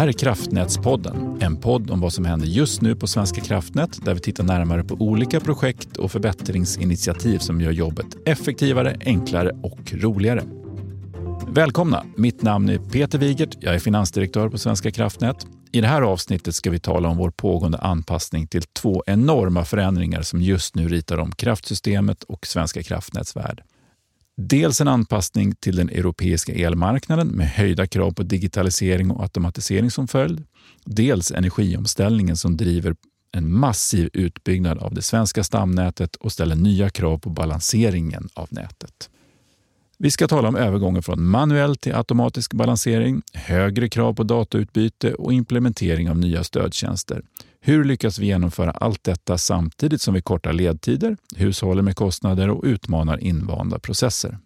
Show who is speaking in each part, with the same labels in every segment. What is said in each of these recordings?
Speaker 1: här är Kraftnätspodden, en podd om vad som händer just nu på Svenska kraftnät där vi tittar närmare på olika projekt och förbättringsinitiativ som gör jobbet effektivare, enklare och roligare. Välkomna! Mitt namn är Peter Wigert. Jag är finansdirektör på Svenska kraftnät. I det här avsnittet ska vi tala om vår pågående anpassning till två enorma förändringar som just nu ritar om kraftsystemet och Svenska kraftnäts värld. Dels en anpassning till den europeiska elmarknaden med höjda krav på digitalisering och automatisering som följd. Dels energiomställningen som driver en massiv utbyggnad av det svenska stamnätet och ställer nya krav på balanseringen av nätet. Vi ska tala om övergången från manuell till automatisk balansering, högre krav på datautbyte och implementering av nya stödtjänster. Hur lyckas vi genomföra allt detta samtidigt som vi kortar ledtider, hushåller med kostnader och utmanar invanda processer?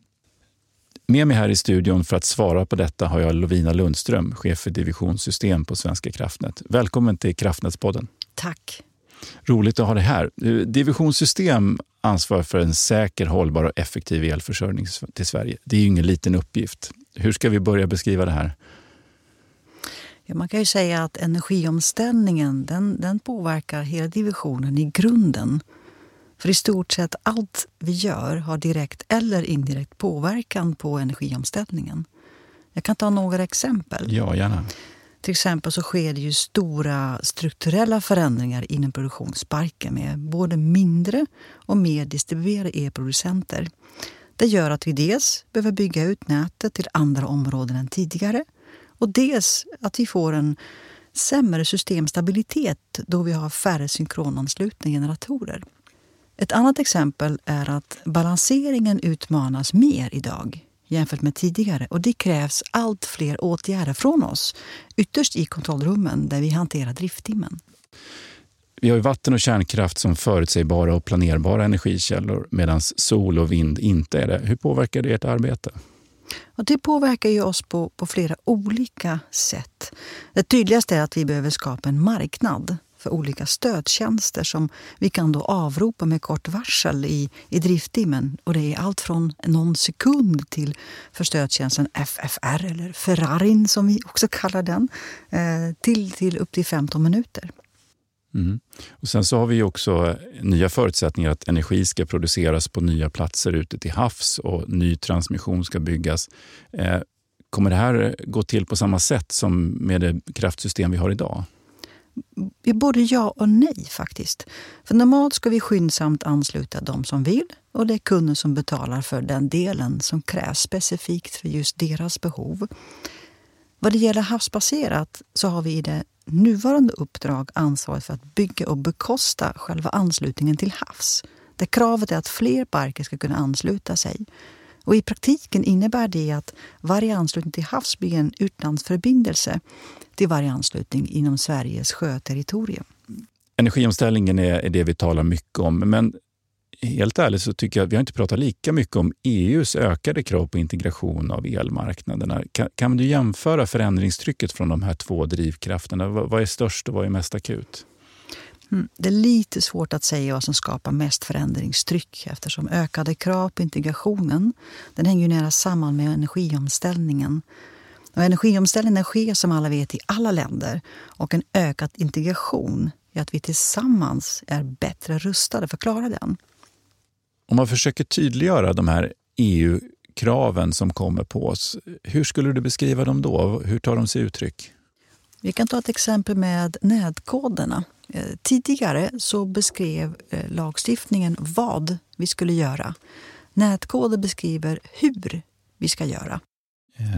Speaker 1: Med mig här i studion för att svara på detta har jag Lovina Lundström, chef för divisionssystem på Svenska kraftnät. Välkommen till Kraftnätspodden.
Speaker 2: Tack.
Speaker 1: Roligt att ha dig här. Divisionssystem ansvarar för en säker, hållbar och effektiv elförsörjning till Sverige. Det är ju ingen liten uppgift. Hur ska vi börja beskriva det här?
Speaker 2: Ja, man kan ju säga att energiomställningen den, den påverkar hela divisionen i grunden. För i stort sett allt vi gör har direkt eller indirekt påverkan på energiomställningen. Jag kan ta några exempel.
Speaker 1: Ja, gärna.
Speaker 2: Till exempel så sker det ju stora strukturella förändringar inom produktionsparken med både mindre och mer distribuerade e-producenter. Det gör att vi dels behöver bygga ut nätet till andra områden än tidigare och dels att vi får en sämre systemstabilitet då vi har färre synkronanslutna generatorer. Ett annat exempel är att balanseringen utmanas mer idag jämfört med tidigare och det krävs allt fler åtgärder från oss. Ytterst i kontrollrummen där vi hanterar drifttimmen.
Speaker 1: Vi har vatten och kärnkraft som förutsägbara och planerbara energikällor medan sol och vind inte är det. Hur påverkar det ert arbete?
Speaker 2: Och det påverkar ju oss på, på flera olika sätt. Det tydligaste är att vi behöver skapa en marknad för olika stödtjänster som vi kan då avropa med kort varsel i, i drifttimmen. Och det är allt från någon sekund till för stödtjänsten FFR, eller Ferrarin som vi också kallar den, eh, till, till upp till 15 minuter.
Speaker 1: Mm. Och Sen så har vi också eh, nya förutsättningar att energi ska produceras på nya platser ute till havs och ny transmission ska byggas. Eh, kommer det här gå till på samma sätt som med det kraftsystem vi har idag?
Speaker 2: Både ja och nej faktiskt. För normalt ska vi skyndsamt ansluta de som vill och det är kunden som betalar för den delen som krävs specifikt för just deras behov. Vad det gäller havsbaserat så har vi i det nuvarande uppdrag ansvaret för att bygga och bekosta själva anslutningen till havs. Där kravet är att fler parker ska kunna ansluta sig. Och I praktiken innebär det att varje anslutning till havs blir en utlandsförbindelse till varje anslutning inom Sveriges sjöterritorium.
Speaker 1: Energiomställningen är det vi talar mycket om, men helt ärligt så tycker jag att vi har inte pratat lika mycket om EUs ökade krav på integration av elmarknaderna. Kan, kan du jämföra förändringstrycket från de här två drivkrafterna? Vad är störst och vad är mest akut?
Speaker 2: Mm, det är lite svårt att säga vad som skapar mest förändringstryck eftersom ökade krav på integrationen den hänger nära samman med energiomställningen. Och energiomställningen sker som alla vet i alla länder och en ökad integration gör att vi tillsammans är bättre rustade för att klara den.
Speaker 1: Om man försöker tydliggöra de här EU-kraven som kommer på oss, hur skulle du beskriva dem då? Hur tar de sig uttryck?
Speaker 2: Vi kan ta ett exempel med nätkoderna. Eh, tidigare så beskrev eh, lagstiftningen vad vi skulle göra. Nätkoder beskriver hur vi ska göra.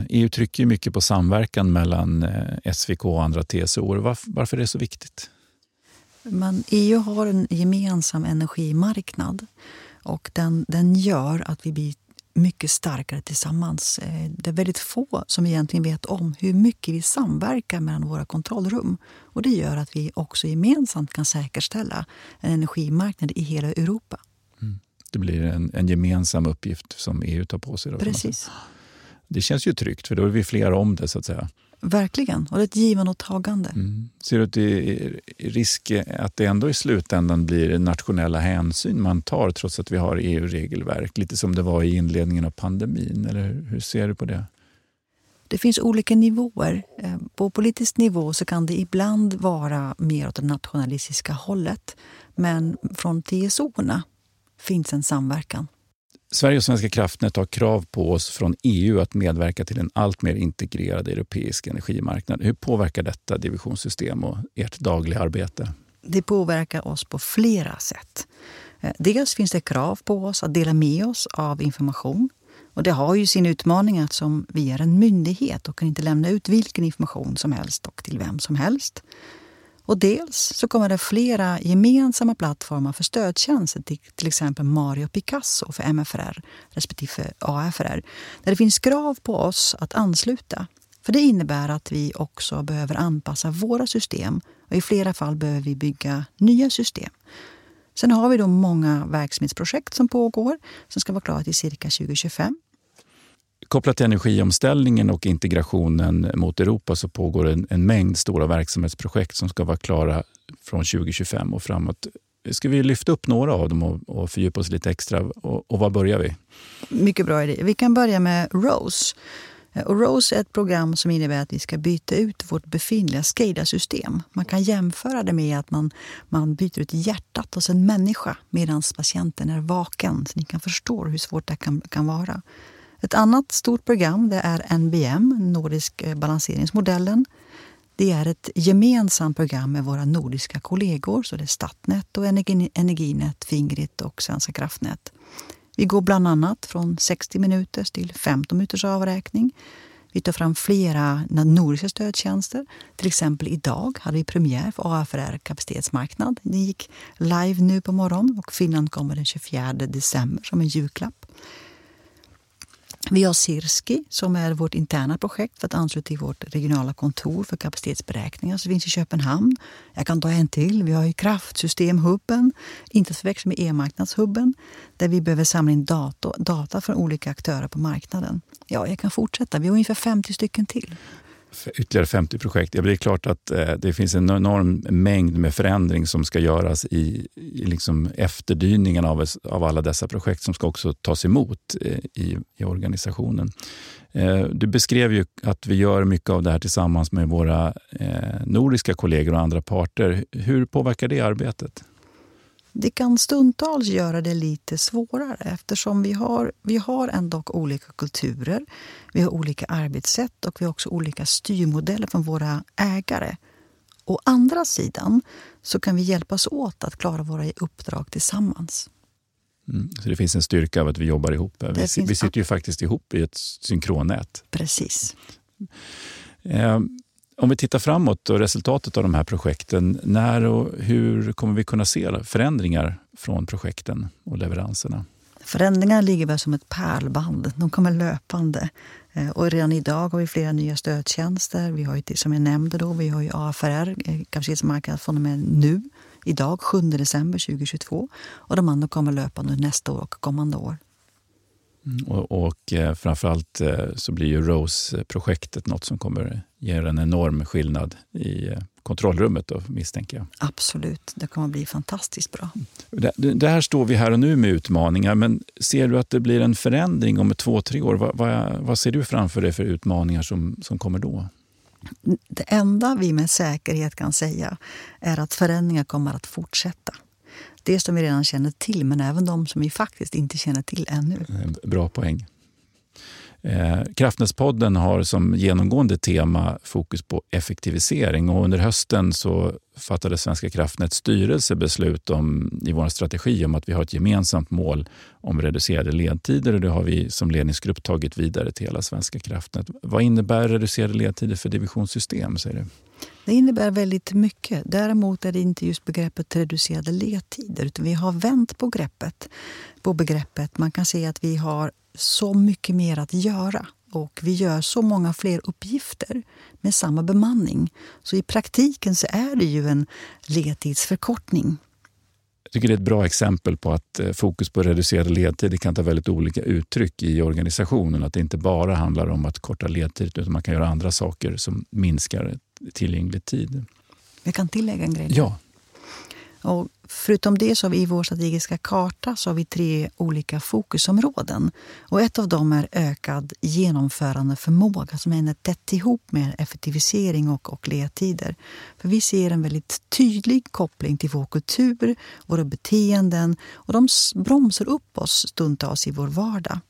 Speaker 1: EU eh, e trycker mycket på samverkan mellan SVK och andra TSO. Varför är det så viktigt?
Speaker 2: Men EU har en gemensam energimarknad och den, den gör att vi blir mycket starkare tillsammans. Eh, det är väldigt få som egentligen vet om hur mycket vi samverkar mellan våra kontrollrum. Och Det gör att vi också gemensamt kan säkerställa en energimarknad i hela Europa.
Speaker 1: Mm. Det blir en, en, gemensam uppgift som EU tar på sig. Då,
Speaker 2: Precis.
Speaker 1: Det känns ju tryggt, för då är vi flera om det. så att säga.
Speaker 2: Verkligen. Och det är ett givande och tagande.
Speaker 1: Mm. Ser du att det är risk att det ändå i slutändan blir nationella hänsyn man tar trots att vi har EU-regelverk? Lite som det var i inledningen av pandemin. Eller hur ser du på det?
Speaker 2: Det finns olika nivåer. Eh, på politisk nivå så kan det ibland vara mer åt det nationalistiska hållet. Men från TSO-erna finns en samverkan.
Speaker 1: Sverige och Svenska kraftnät har krav på oss från EU att medverka till en allt mer integrerad europeisk energimarknad. Hur påverkar detta divisionssystem och ert dagliga arbete?
Speaker 2: Det påverkar oss på flera sätt. Eh, dels finns det krav på oss att dela med oss av information. Och Det har ju sin utmaning att som vi är en myndighet och kan inte lämna ut vilken information som helst och till vem som helst. Och dels så kommer det flera gemensamma plattformar för stödtjänster till, till exempel Mario Picasso för MFR respektive för Där det finns krav på oss att ansluta. För det innebär att vi också behöver anpassa våra system och i flera fall behöver vi bygga nya system. Sen har vi då många verksamhetsprojekt som pågår som ska vara klara till cirka 2025.
Speaker 1: Kopplat till energiomställningen och integrationen mot Europa så pågår en, en mängd stora verksamhetsprojekt som ska vara klara från 2025 och framåt. Ska vi lyfta upp några av dem och, och fördjupa oss lite extra? Och, och var börjar vi?
Speaker 2: Mycket bra idé. Vi kan börja med ROSE. Eh, och ROSE är ett program som innebär att vi ska byta ut vårt befintliga SCADA-system. Man kan jämföra det med att man, man byter ut hjärtat hos en människa medan patienten är vaken. Så ni kan förstå hur svårt det kan, kan vara. Ett annat stort program det är NBM, Nordisk eh, balanseringsmodellen. Det är ett gemensamt program med våra nordiska kollegor. så det är Statnett, och Energinet, Fingrid och Svenska kraftnät. Vi går bland annat från 60 minuters till 15 minuters avräkning. Vi tar fram flera nordiska stödtjänster. Till exempel idag hade vi premiär för AFRR kapacitetsmarknad. Den gick live nu på morgonen och Finland kommer den 24 december som en julklapp. Vi har Sirski som är vårt interna projekt för att ansluta till vårt regionala kontor för kapacitetsberäkningar som finns i Köpenhamn. Jag kan ta en till. Vi har ju kraftsystemhubben, inte att förväxla med e-marknadshubben, där vi behöver samla in data, data från olika aktörer på marknaden. Ja, jag kan fortsätta. Vi har ungefär 50 stycken till
Speaker 1: ytterligare 50 projekt. Det är klart att eh, det finns en enorm mängd med förändring som ska göras i, i liksom efterdyningen av, av alla dessa projekt som ska också tas emot eh, i, i organisationen. Eh, du beskrev ju att vi gör mycket av det här tillsammans med våra nordiska kollegor och andra parter. Hur påverkar det arbetet?
Speaker 2: Det kan stundtals göra det lite svårare eftersom vi har, vi har ändå olika kulturer, vi har olika arbetssätt och vi har också olika styrmodeller från våra ägare. Å andra sidan så kan vi hjälpas åt att klara våra uppdrag tillsammans.
Speaker 1: Mm, så det finns en styrka av att vi jobbar ihop. Vi, finns... vi sitter ju faktiskt ihop i ett synkronnät.
Speaker 2: Precis.
Speaker 1: Eh, om vi tittar framåt och resultatet av de här projekten, när och hur kommer vi kunna se förändringar från projekten och leveranserna?
Speaker 2: Förändringarna ligger väl som ett pärlband. De kommer löpande. Eh, och redan idag har vi flera nya stödtjänster. Vi har ju, som jag nämnde då, vi har ju AFRR, eh, kapacitetsmarknad från och med nu, idag, 7 december 2022. Och de andra kommer löpande nästa år och kommande år.
Speaker 1: Mm, och, och eh, framförallt eh, så blir ju ROSE-projektet något som kommer ge en enorm skillnad i eh, kontrollrummet då, misstänker jag.
Speaker 2: Absolut, det kommer bli fantastiskt bra.
Speaker 1: Det, det, här står vi här och nu med utmaningar, men ser du att det blir en förändring om två, tre år? Vad, vad, vad ser du framför dig för utmaningar som, som kommer då?
Speaker 2: Det enda vi med säkerhet kan säga är att förändringar kommer att fortsätta. Det som vi redan känner till, men även de som vi faktiskt inte känner till ännu.
Speaker 1: Eh, bra poäng. Eh, har som genomgående tema fokus på effektivisering och under hösten så fattade Svenska kraftnäts styrelse beslut om, i vår strategi om att vi har ett gemensamt mål om reducerade ledtider och det har vi som ledningsgrupp tagit vidare till hela Svenska kraftnät. Vad innebär reducerade ledtider för divisionssystem? Säger du?
Speaker 2: Det innebär väldigt mycket. Däremot är det inte just begreppet reducerade ledtider utan vi har vänt på greppet. På begreppet. Man kan se att vi har så mycket mer att göra och vi gör så många fler uppgifter med samma bemanning. Så i praktiken så är det ju en ledtidsförkortning.
Speaker 1: Tycker det är ett bra exempel på att eh, fokus på reducerade ledtider kan ta väldigt olika uttryck i organisationen. Att det inte bara handlar om att korta ledtid utan man kan göra andra saker som minskar tillgänglig tid.
Speaker 2: Jag kan tillägga en grej.
Speaker 1: Ja.
Speaker 2: Och förutom det så har vi i vår strategiska karta så har vi tre olika fokusområden. Och ett av dem är ökad genomförandeförmåga som hänger tätt ihop med effektivisering och, och ledtider. För vi ser en väldigt tydlig koppling till vår kultur, våra beteenden och de bromsar upp oss stundtals i vår vardag.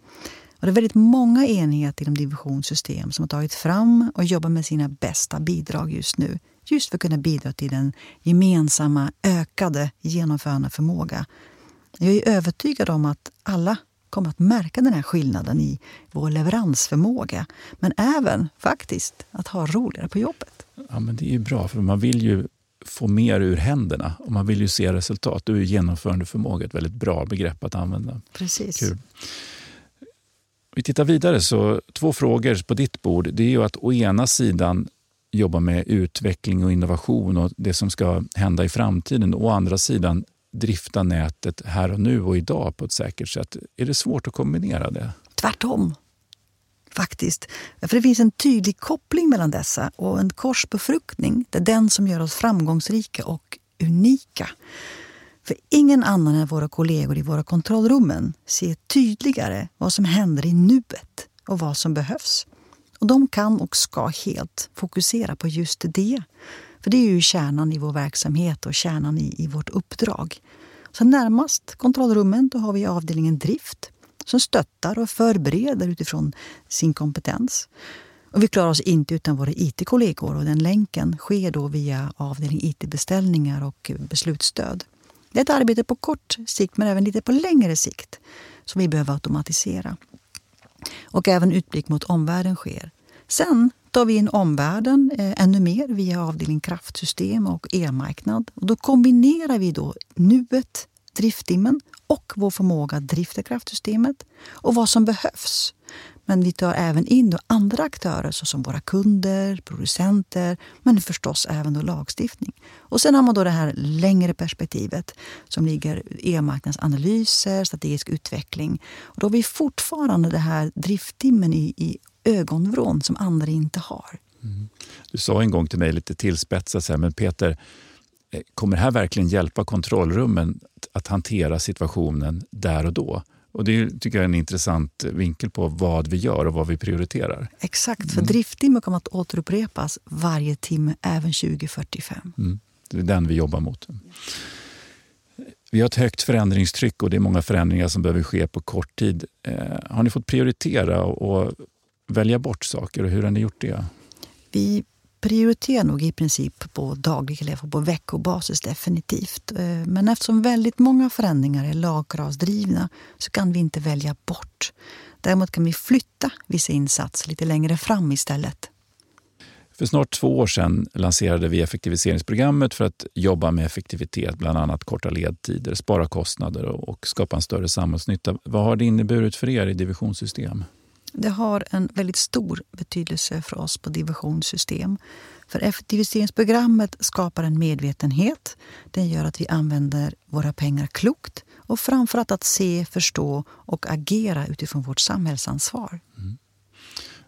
Speaker 2: Och det är väldigt många enheter inom divisionssystem som har tagit fram och jobbar med sina bästa bidrag just nu. Just för att kunna bidra till den gemensamma ökade genomförande förmåga. Jag är övertygad om att alla kommer att märka den här skillnaden i vår leveransförmåga. Men även faktiskt att ha roligare på jobbet.
Speaker 1: Ja, men det är ju bra, för man vill ju få mer ur händerna och man vill ju se resultat. Då är genomförandeförmåga ett väldigt bra begrepp att använda.
Speaker 2: Precis.
Speaker 1: Kul. Vi tittar vidare, så två frågor på ditt bord. Det är ju att å ena sidan jobba med utveckling och innovation och det som ska hända i framtiden. Å andra sidan drifta nätet här och nu och idag på ett säkert sätt. Är det svårt att kombinera det?
Speaker 2: Tvärtom. Faktiskt. För det finns en tydlig koppling mellan dessa och en korsbefruktning. Det är den som gör oss framgångsrika och unika. För ingen annan än våra kollegor i våra kontrollrummen ser tydligare vad som händer i nuet och vad som behövs. Och de kan och ska helt fokusera på just det. För det är ju kärnan i vår verksamhet och kärnan i, i vårt uppdrag. Så närmast kontrollrummen då har vi avdelningen drift som stöttar och förbereder utifrån sin kompetens. Och vi klarar oss inte utan våra IT-kollegor och den länken sker då via avdelning IT-beställningar och beslutsstöd. Det är ett arbete på kort sikt men även lite på längre sikt som vi behöver automatisera. Och även utblick mot omvärlden sker. Sen tar vi in omvärlden eh, ännu mer via avdelning kraftsystem och elmarknad. Och då kombinerar vi då nuet, drifttimmen och vår förmåga att drifta kraftsystemet och vad som behövs. Men vi tar även in då andra aktörer såsom våra kunder, producenter men förstås även då lagstiftning. Och sen har man då det här längre perspektivet som ligger e-marknadsanalyser, strategisk utveckling. Och då har vi fortfarande det här drifttimmen i, i ögonvrån som andra inte har. Mm.
Speaker 1: Du sa en gång till mig lite tillspetsat, så här, men Peter, eh, kommer det här verkligen hjälpa kontrollrummen att hantera situationen där och då? Och Det tycker jag är en intressant vinkel på vad vi gör och vad vi prioriterar.
Speaker 2: Exakt, för mm. drifttimme kommer att återupprepas varje timme även 2045.
Speaker 1: Mm. Det är den vi jobbar mot. Vi har ett högt förändringstryck och det är många förändringar som behöver ske på kort tid. Eh, har ni fått prioritera och välja bort saker och hur har ni gjort det?
Speaker 2: Vi prioriterar nog i princip på daglig eller på veckobasis definitivt. Eh, men eftersom väldigt många förändringar är lagkravsdrivna så kan vi inte välja bort. Däremot kan vi flytta vissa insatser lite längre fram istället.
Speaker 1: För snart två år sedan lanserade vi effektiviseringsprogrammet för att jobba med effektivitet, bland annat korta ledtider, spara kostnader och skapa en större samhällsnytta. Vad har det inneburit för er i divisionssystem?
Speaker 2: Det har en väldigt stor betydelse för oss på divisionssystem. För effektiviseringsprogrammet skapar en medvetenhet. Den gör att vi använder våra pengar klokt och framförallt att se, förstå och agera utifrån vårt samhällsansvar. Mm.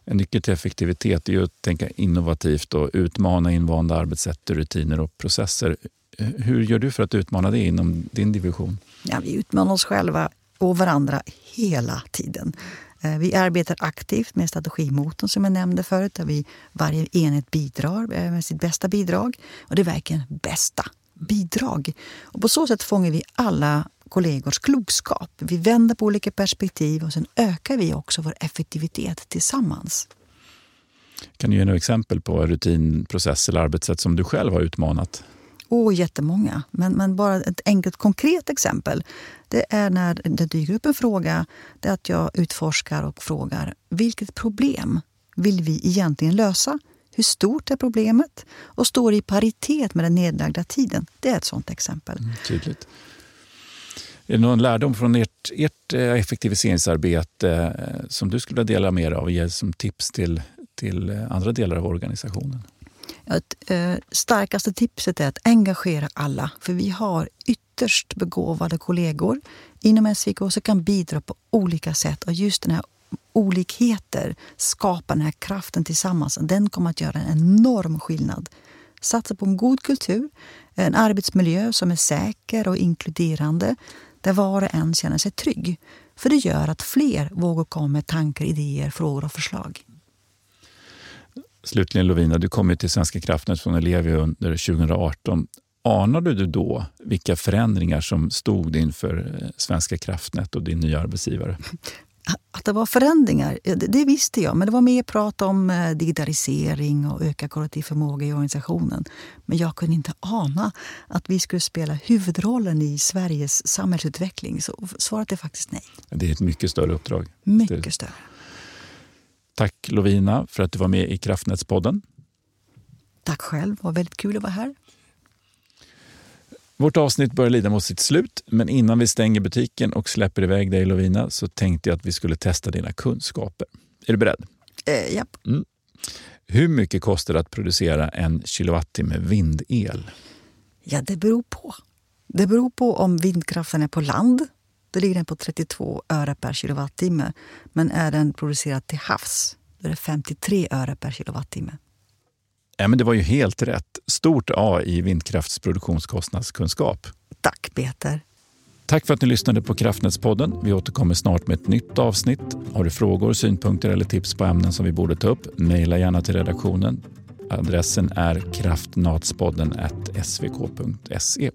Speaker 1: En nyckel till effektivitet är att tänka innovativt och utmana invanda arbetssätt, rutiner och processer. Hur gör du för att utmana det inom din division?
Speaker 2: Ja, vi utmanar oss själva och varandra hela tiden. Eh, vi arbetar aktivt med strategimotorn som jag nämnde förut, där vi varje enhet bidrar eh, med sitt bästa bidrag. Och det är verkligen bästa bidrag. Och på så sätt fångar vi alla kollegors klokskap. Vi vänder på olika perspektiv och sen ökar vi också vår effektivitet tillsammans.
Speaker 1: Kan du ge några exempel på rutinprocess eller arbetssätt som du själv har utmanat?
Speaker 2: Åh, oh, jättemånga. Men, men bara ett enkelt konkret exempel. Det är när det dyker upp en fråga, det är att jag utforskar och frågar vilket problem vill vi egentligen lösa? Hur stort är problemet? Och står i paritet med den nedlagda tiden. Det är ett sånt exempel. Mm,
Speaker 1: tydligt. Är det någon lärdom från ert, ert eh, effektiviseringsarbete eh, som du skulle vilja dela med dig av och ge som tips till, till eh, andra delar av organisationen?
Speaker 2: Att, eh, starkaste tipset är att engagera alla. För vi har ytterst begåvade kollegor inom SVK som kan bidra på olika sätt. Och just den här olikheter skapar den här kraften tillsammans. Den kommer att göra en enorm skillnad. satsa på en god kultur, en arbetsmiljö som är säker och inkluderande där var och en känner sig trygg. För det gör att fler vågar komma med tankar, idéer, frågor och förslag.
Speaker 1: Slutligen Lovina, du kom ju till Svenska kraftnät från Ellevio under 2018. Anade du då vilka förändringar som stod inför eh, Svenska kraftnät och din nya arbetsgivare?
Speaker 2: Att det var förändringar, det, visste jag. Men det var mer prat om eh, digitalisering och ökad kollektiv förmåga i organisationen. Men jag kunde inte ana att vi skulle spela huvudrollen i Sveriges samhällsutveckling. Så svaret är faktiskt nej.
Speaker 1: Det är ett mycket större uppdrag.
Speaker 2: Mycket större.
Speaker 1: Tack Lovina för att du var med i Kraftnätspodden.
Speaker 2: Tack själv, det var väldigt kul att vara här.
Speaker 1: Vårt avsnitt börjar lida mot sitt slut, men innan vi stänger butiken och släpper iväg dig Lovina så tänkte jag att vi skulle testa dina kunskaper. Är du beredd?
Speaker 2: Eh, japp.
Speaker 1: Mm. Hur mycket kostar det att producera en kilowattimme vindel?
Speaker 2: Ja, det beror på. Det beror på om vindkraften är på land. Då ligger den på 32 öre per kilowattimme. Men är den producerad till havs, då är det 53 öre per kilowattimme.
Speaker 1: Ja, men det var ju helt rätt. Stort A i vindkraftsproduktionskostnadskunskap.
Speaker 2: Tack Peter.
Speaker 1: Tack för att ni lyssnade på Kraftnätspodden. Vi återkommer snart med ett nytt avsnitt. Har du frågor, synpunkter eller tips på ämnen som vi borde ta upp? Mejla gärna till redaktionen. Adressen är kraftnatspodden svk.se.